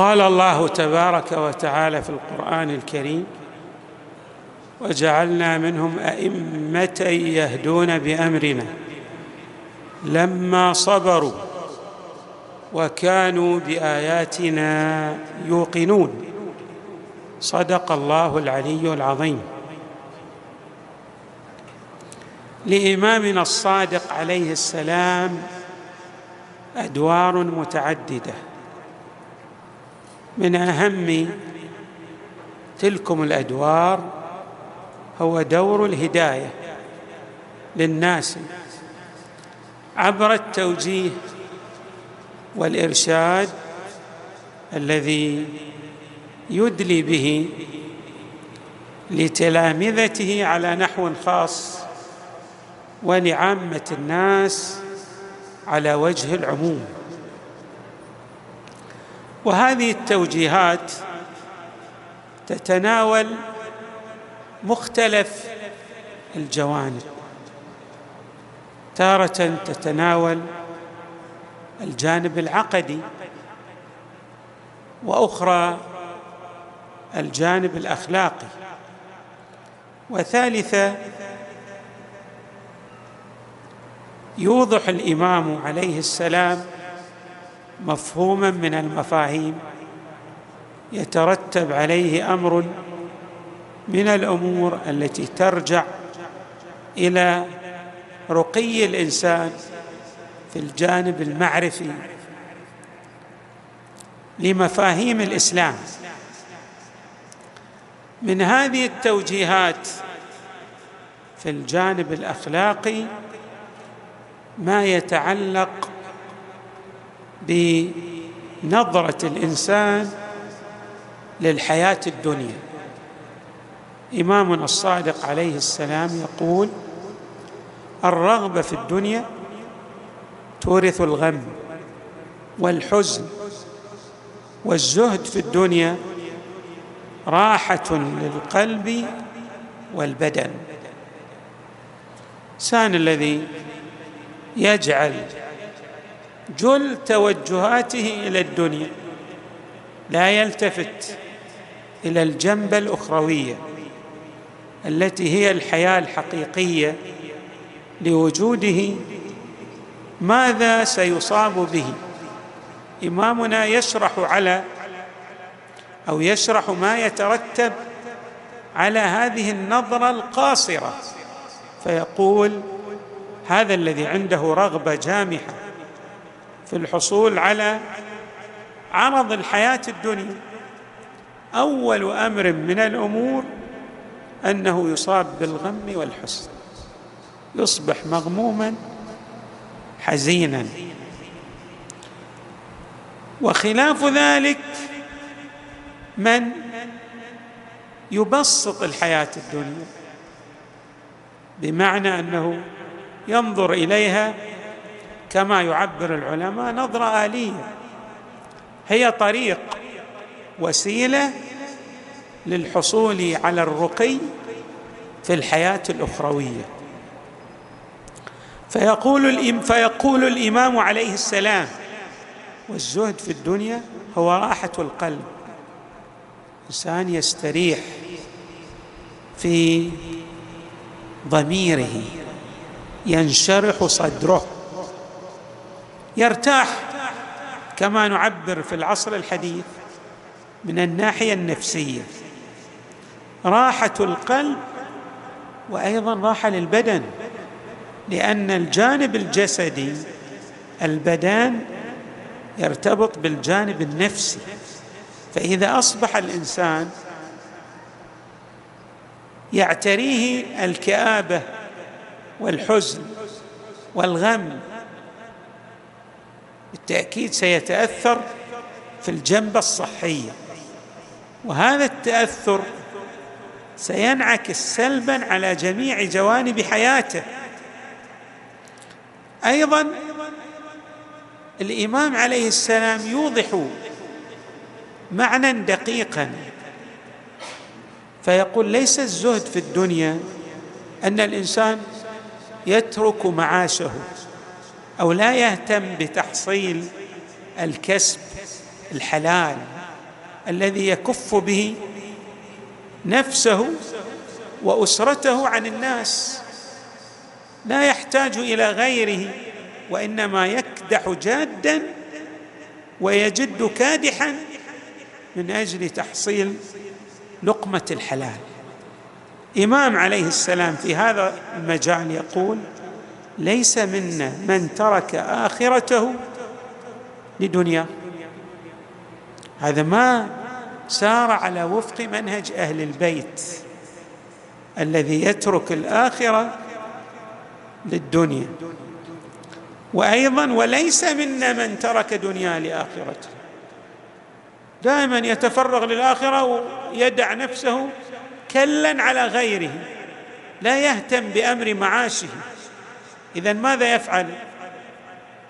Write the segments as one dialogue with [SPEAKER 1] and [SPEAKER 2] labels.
[SPEAKER 1] قال الله تبارك وتعالى في القرآن الكريم وجعلنا منهم أئمة يهدون بأمرنا لما صبروا وكانوا بآياتنا يوقنون. صدق الله العلي العظيم. لإمامنا الصادق عليه السلام أدوار متعددة. من أهم تلكم الأدوار هو دور الهداية للناس عبر التوجيه والإرشاد الذي يدلي به لتلامذته على نحو خاص ولعامة الناس على وجه العموم. وهذه التوجيهات تتناول مختلف الجوانب. تارة تتناول الجانب العقدي وأخرى الجانب الأخلاقي. وثالثة يوضح الإمام عليه السلام مفهوما من المفاهيم. يترتب عليه أمر من الأمور التي ترجع إلى رقي الإنسان في الجانب المعرفي لمفاهيم الإسلام. من هذه التوجيهات في الجانب الأخلاقي ما يتعلق بنظرة الإنسان للحياة الدنيا. إمامنا الصادق عليه السلام يقول الرغبة في الدنيا تورث الغم والحزن والزهد في الدنيا راحة للقلب والبدن. الانسان الذي يجعل جل توجهاته إلى الدنيا لا يلتفت إلى الجنبة الأخروية التي هي الحياة الحقيقية لوجوده. ماذا سيصاب به؟ إمامنا يشرح على أو يشرح ما يترتب على هذه النظرة القاصرة فيقول هذا الذي عنده رغبة جامحة في الحصول على عرض الحياة الدنيا. أول أمر من الأمور أنه يصاب بالغم والحزن يصبح مغموما حزينا. وخلاف ذلك من يبسط الحياة الدنيا بمعنى أنه ينظر إليها كما يعبر العلماء نظرة آلية. هي طريق وسيلة للحصول على الرقي في الحياة الأخروية. فيقول الإم فيقول الإمام عليه السلام والزهد في الدنيا هو راحة القلب. إنسان يستريح في ضميره ينشرح صدره. يرتاح كما نعبر في العصر الحديث من الناحية النفسية. راحة القلب وأيضا راحة للبدن لأن الجانب الجسدي البدان يرتبط بالجانب النفسي. فإذا أصبح الإنسان يعتريه الكآبة والحزن والغم بالتاكيد سيتأثر في الجنبة الصحية. وهذا التأثر سينعكس سلبا على جميع جوانب حياته. أيضا الإمام عليه السلام يوضح معنى دقيقا فيقول ليس الزهد في الدنيا أن الإنسان يترك معاشه. أو لا يهتم بتحصيل الكسب الحلال الذي يكف به نفسه وأسرته عن الناس لا يحتاج إلى غيره وإنما يكدح جادا ويجد كادحا من أجل تحصيل لقمة الحلال. إمام عليه السلام في هذا المجال يقول ليس منا من ترك آخرته لدنيا. هذا ما سار على وفق منهج أهل البيت الذي يترك الآخرة للدنيا. وأيضا وليس منا من ترك دنيا لآخرته. دائما يتفرغ للآخرة ويدع نفسه كلا على غيره لا يهتم بأمر معاشه. اذا ماذا يفعل؟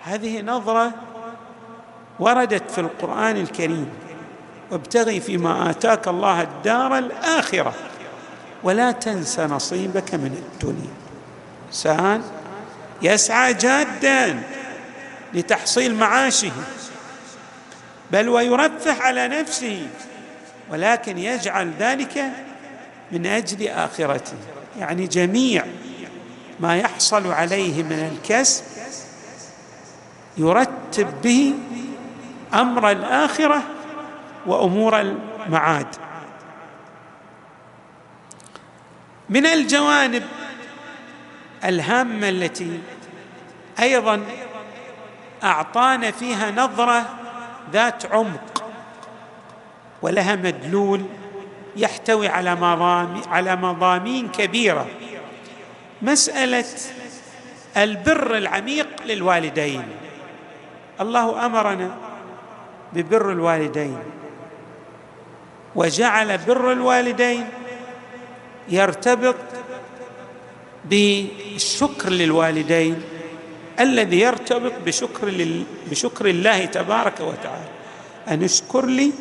[SPEAKER 1] هذه نظرة وردت في القرآن الكريم. وابتغي فيما آتاك الله الدار الآخرة. ولا تنس نصيبك من الدنيا. إنسان يسعى جادا لتحصيل معاشه. بل ويرفه على نفسه. ولكن يجعل ذلك من أجل آخرته. يعني جميع ما يحصل عليه من الكسب يرتب به أمر الآخرة وأمور المعاد. من الجوانب الهامة التي أيضا أعطانا فيها نظرة ذات عمق ولها مدلول يحتوي على مضامين كبيرة. مسألة البر العميق للوالدين. الله أمرنا ببر الوالدين. وجعل بر الوالدين يرتبط بالشكر للوالدين الذي يرتبط بشكر لل... بشكر الله تبارك وتعالى. ان اشكر لي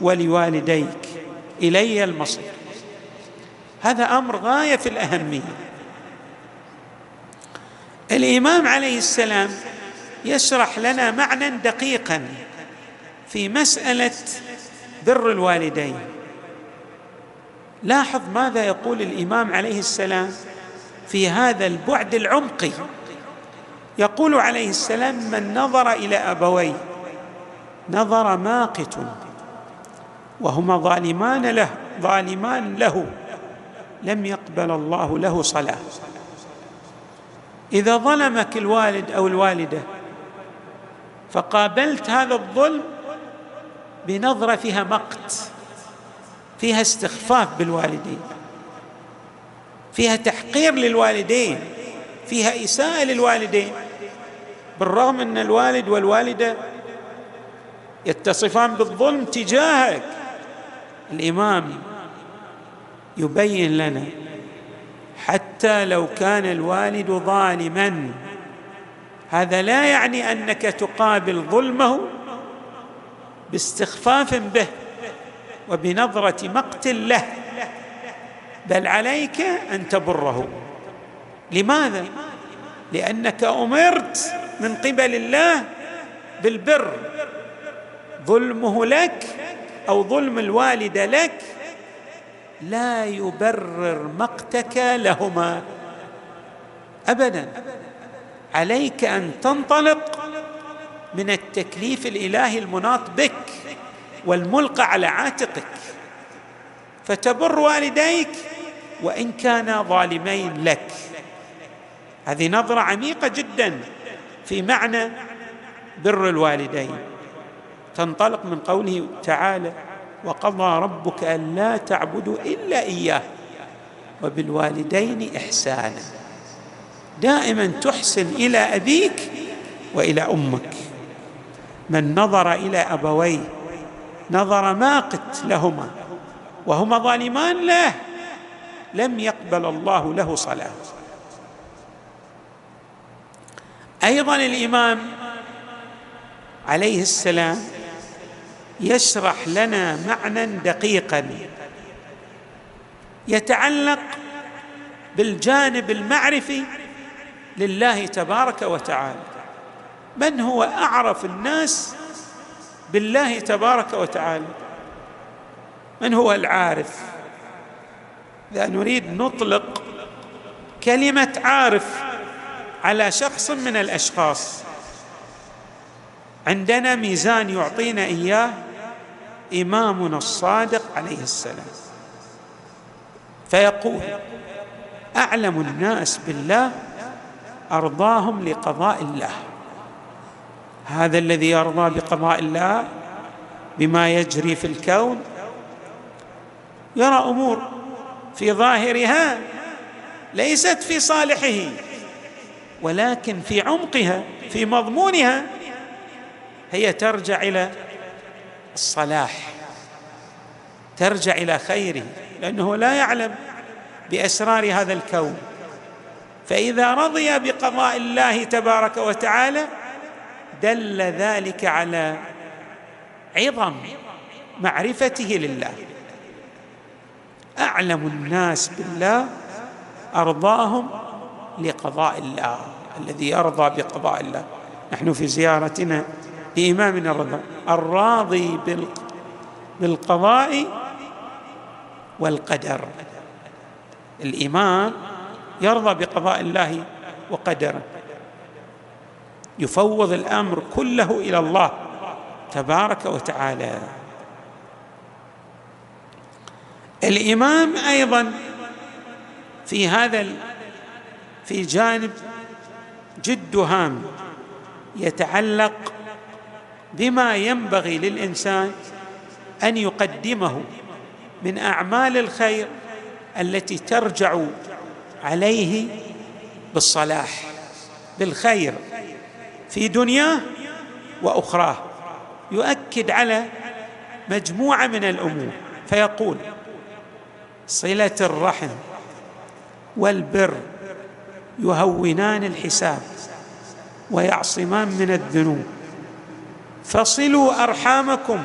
[SPEAKER 1] ولوالديك إلي المصير. هذا أمر غاية في الأهمية. الإمام عليه السلام يشرح لنا معنى دقيقا في مسألة بر الوالدين. لاحظ ماذا يقول الإمام عليه السلام في هذا البعد العمقي. يقول عليه السلام من نظر إلى أبويه نظر ماقت وهما ظالمان له ظالمان له لم يقبل الله له صلاة. إذا ظلمك الوالد أو الوالدة فقابلت هذا الظلم بنظرة فيها مقت فيها استخفاف بالوالدين فيها تحقير للوالدين فيها إساءة للوالدين بالرغم أن الوالد والوالدة يتصفان بالظلم تجاهك. الإمام يبين لنا حتى لو كان الوالد ظالما. هذا لا يعني أنك تقابل ظلمه باستخفاف به وبنظرة مقت له بل عليك أن تبره. لماذا؟ لأنك أمرت من قبل الله بالبر. ظلمه لك أو ظلم الوالده لك لا يبرر مقتك لهما. ابدا. عليك أن تنطلق من التكليف الإلهي المناط بك والملقى على عاتقك. فتبر والديك وإن كانا ظالمين لك. هذه نظرة عميقة جدا في معنى بر الوالدين. تنطلق من قوله تعالى وقضى ربك ألا تعبدوا إلا إياه وبالوالدين إحسانا. دائما تحسن إلى أبيك وإلى أمك. من نظر إلى أبويه نظر ماقت لهما وهما ظالمان له لم يقبل الله له صلاة. أيضا الإمام عليه السلام يشرح لنا معنى دقيقا. يتعلق بالجانب المعرفي لله تبارك وتعالى. من هو أعرف الناس بالله تبارك وتعالى؟ من هو العارف؟ إذا نريد نطلق كلمة عارف على شخص من الأشخاص. عندنا ميزان يعطينا إياه إمامنا الصادق عليه السلام. فيقول أعلم الناس بالله أرضاهم لقضاء الله. هذا الذي يرضى بقضاء الله بما يجري في الكون. يرى أمور في ظاهرها ليست في صالحه ولكن في عمقها في مضمونها هي ترجع إلى الصلاح ترجع إلى خيره لأنه لا يعلم بأسرار هذا الكون. فإذا رضي بقضاء الله تبارك وتعالى دل ذلك على عظم معرفته لله. أعلم الناس بالله أرضاهم لقضاء الله الذي يرضى بقضاء الله. نحن في زيارتنا لامامنا الرضا الراضي بالقضاء والقدر. الامام يرضى بقضاء الله وقدره. يفوض الأمر كله إلى الله تبارك وتعالى. الامام أيضا في هذا في جانب جد هام يتعلق بما ينبغي للإنسان أن يقدمه من أعمال الخير التي ترجع عليه بالصلاح بالخير في دنياه وأخراه. يؤكد على مجموعة من الأمور. فيقول صلة الرحم والبر يهونان الحساب ويعصمان من الذنوب. فصلوا أرحامكم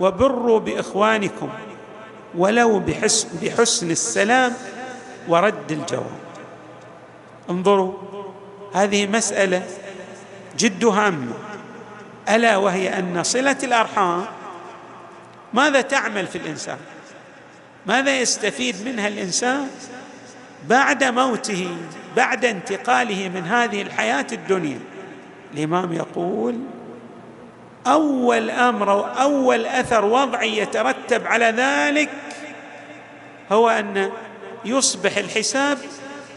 [SPEAKER 1] وبروا بإخوانكم ولو بحسن, بحسن السلام ورد الجواب. انظروا هذه مسألة جد هامة. ألا وهي أن صلة الأرحام ماذا تعمل في الإنسان؟ ماذا يستفيد منها الإنسان بعد موته بعد انتقاله من هذه الحياة الدنيا؟ الإمام يقول أول أمر أو أول أثر وضعي يترتب على ذلك هو أن يصبح الحساب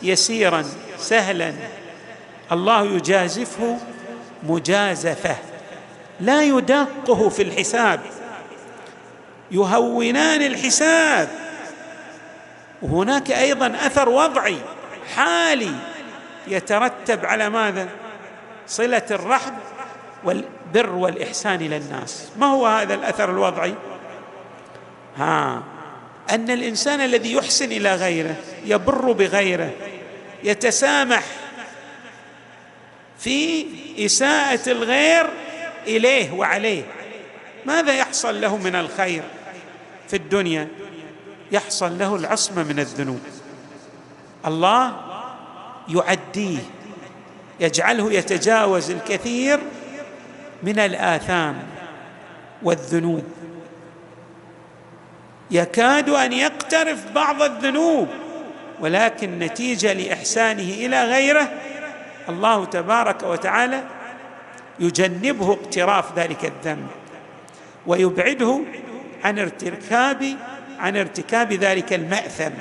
[SPEAKER 1] يسيرا سهلا. الله يجازفه مجازفة لا يدقه في الحساب. يهونان الحساب. وهناك أيضا أثر وضعي حالي يترتب على ماذا؟ صلة الرحم والبر والإحسان إلى الناس. ما هو هذا الأثر الوضعي؟ ها أن الإنسان الذي يحسن إلى غيره يبر بغيره يتسامح في إساءة الغير إليه وعليه. ماذا يحصل له من الخير في الدنيا؟ يحصل له العصمة من الذنوب. الله يعديه يجعله يتجاوز الكثير من الآثام والذنوب. يكاد أن يقترف بعض الذنوب ولكن نتيجة لإحسانه إلى غيره الله تبارك وتعالى يجنبه اقتراف ذلك الذنب ويبعده عن ارتكاب عن ارتكاب ذلك المأثم.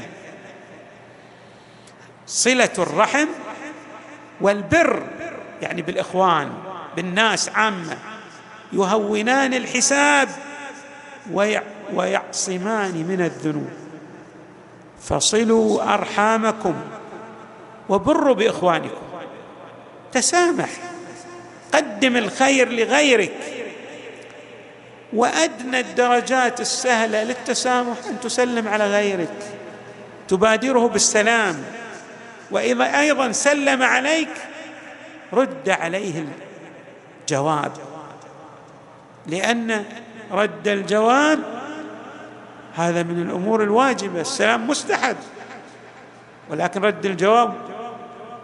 [SPEAKER 1] صلة الرحم والبر يعني بالإخوان. بالناس عامة يهونان الحساب ويعصمان من الذنوب. فصلوا أرحامكم وبروا بإخوانكم. تسامح قدم الخير لغيرك. وأدنى الدرجات السهلة للتسامح أن تسلم على غيرك. تبادره بالسلام. وإذا أيضا سلم عليك رد عليه الجواب لأن رد الجواب هذا من الأمور الواجبة السلام مستحب. ولكن رد الجواب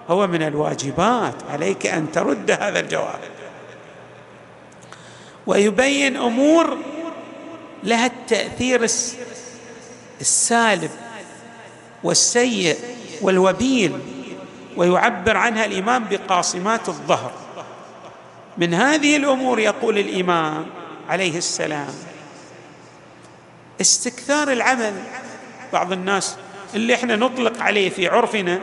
[SPEAKER 1] هو من الواجبات عليك أن ترد هذا الجواب. ويبين أمور لها التأثير السالب والسيء والوبيل ويعبر عنها الإمام بقاصمات الظهر. من هذه الأمور يقول الإمام عليه السلام استكثار العمل. بعض الناس اللي إحنا نطلق عليه في عرفنا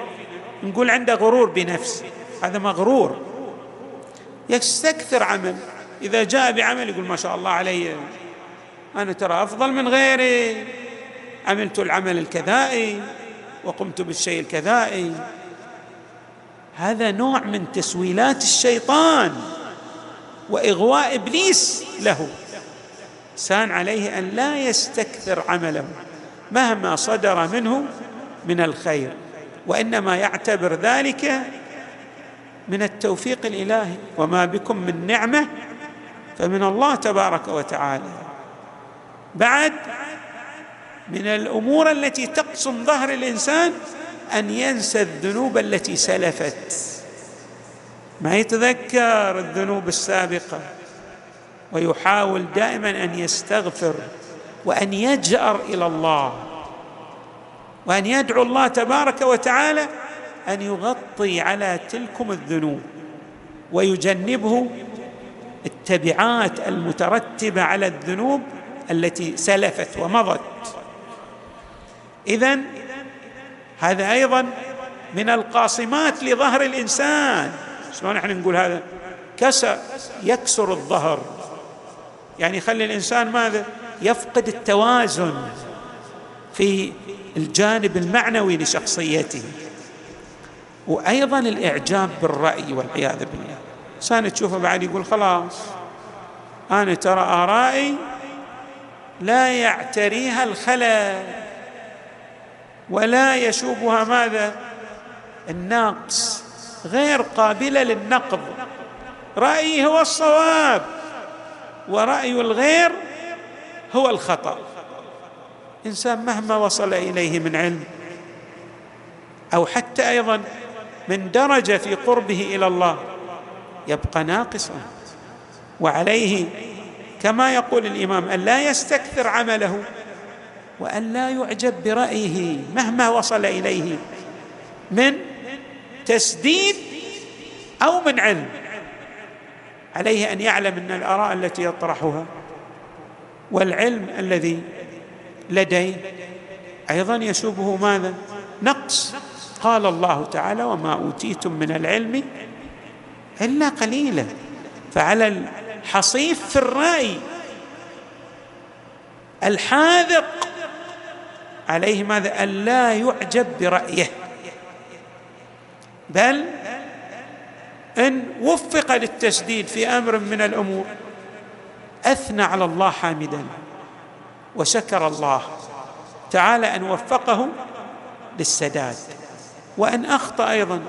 [SPEAKER 1] نقول عنده غرور بنفسه هذا مغرور. يستكثر عمل إذا جاء بعمل يقول ما شاء الله علي أنا ترى أفضل من غيري. عملت العمل الكذائي وقمت بالشيء الكذائي. هذا نوع من تسويلات الشيطان. وإغواء إبليس له. سان عليه أن لا يستكثر عمله مهما صدر منه من الخير وإنما يعتبر ذلك من التوفيق الإلهي. وما بكم من نعمة فمن الله تبارك وتعالى. بعد من الأمور التي تقسم ظهر الإنسان أن ينسى الذنوب التي سلفت. ما يتذكر الذنوب السابقة ويحاول دائما أن يستغفر وأن يجأر إلى الله وأن يدعو الله تبارك وتعالى أن يغطي على تلكم الذنوب ويجنبه التبعات المترتبة على الذنوب التي سلفت ومضت. اذا هذا أيضا من القاصمات لظهر الإنسان. شلون إحنا نقول هذا؟ كسر يكسر الظهر. يعني يخلي الإنسان ماذا؟ يفقد التوازن في الجانب المعنوي لشخصيته. وأيضا الإعجاب بالرأي والعياذ بالله. إنسان تشوفه بعد يقول خلاص أنا ترى آرائي لا يعتريها الخلل ولا يشوبها ماذا؟ الناقص. غير قابلة للنقض. رأيي هو الصواب ورأي الغير هو الخطأ. إنسان مهما وصل إليه من علم أو حتى أيضا من درجة في قربه إلى الله يبقى ناقصا وعليه كما يقول الإمام أن لا يستكثر عمله وأن لا يعجب برأيه مهما وصل إليه من تسديد أو من علم. عليه أن يعلم أن الآراء التي يطرحها والعلم الذي لديه أيضا يشوبه ماذا؟ نقص. قال الله تعالى وما أوتيتم من العلم إلا قليلا. فعلى الحصيف في الرأي الحاذق عليه ماذا؟ الا يعجب برأيه. بل إن وفق للتسديد في أمر من الأمور أثنى على الله حامدا وشكر الله تعالى أن وفقه للسداد وأن أخطأ أيضا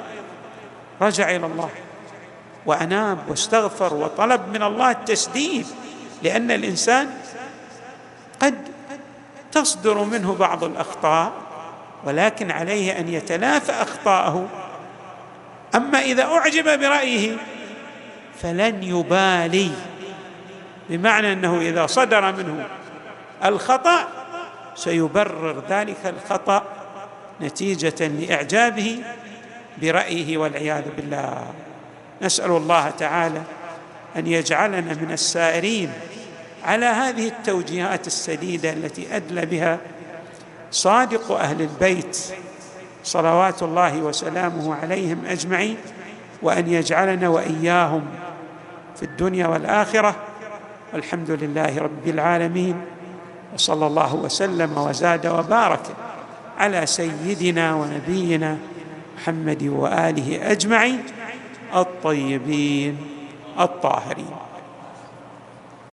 [SPEAKER 1] رجع إلى الله وأناب واستغفر وطلب من الله التسديد لأن الإنسان قد تصدر منه بعض الأخطاء ولكن عليه أن يتلافى أخطاءه أما إذا أعجب برأيه فلن يبالي بمعنى أنه إذا صدر منه الخطأ سيبرر ذلك الخطأ نتيجة لإعجابه برأيه والعياذ بالله. نسأل الله تعالى أن يجعلنا من السائرين على هذه التوجيهات السديدة التي أدلى بها صادق أهل البيت صلوات الله وسلامه عليهم أجمعين وأن يجعلنا وإياهم في الدنيا والآخرة. والحمد لله رب العالمين وصلى الله وسلم وزاد وبارك على سيدنا ونبينا محمد وآله أجمعين الطيبين الطاهرين.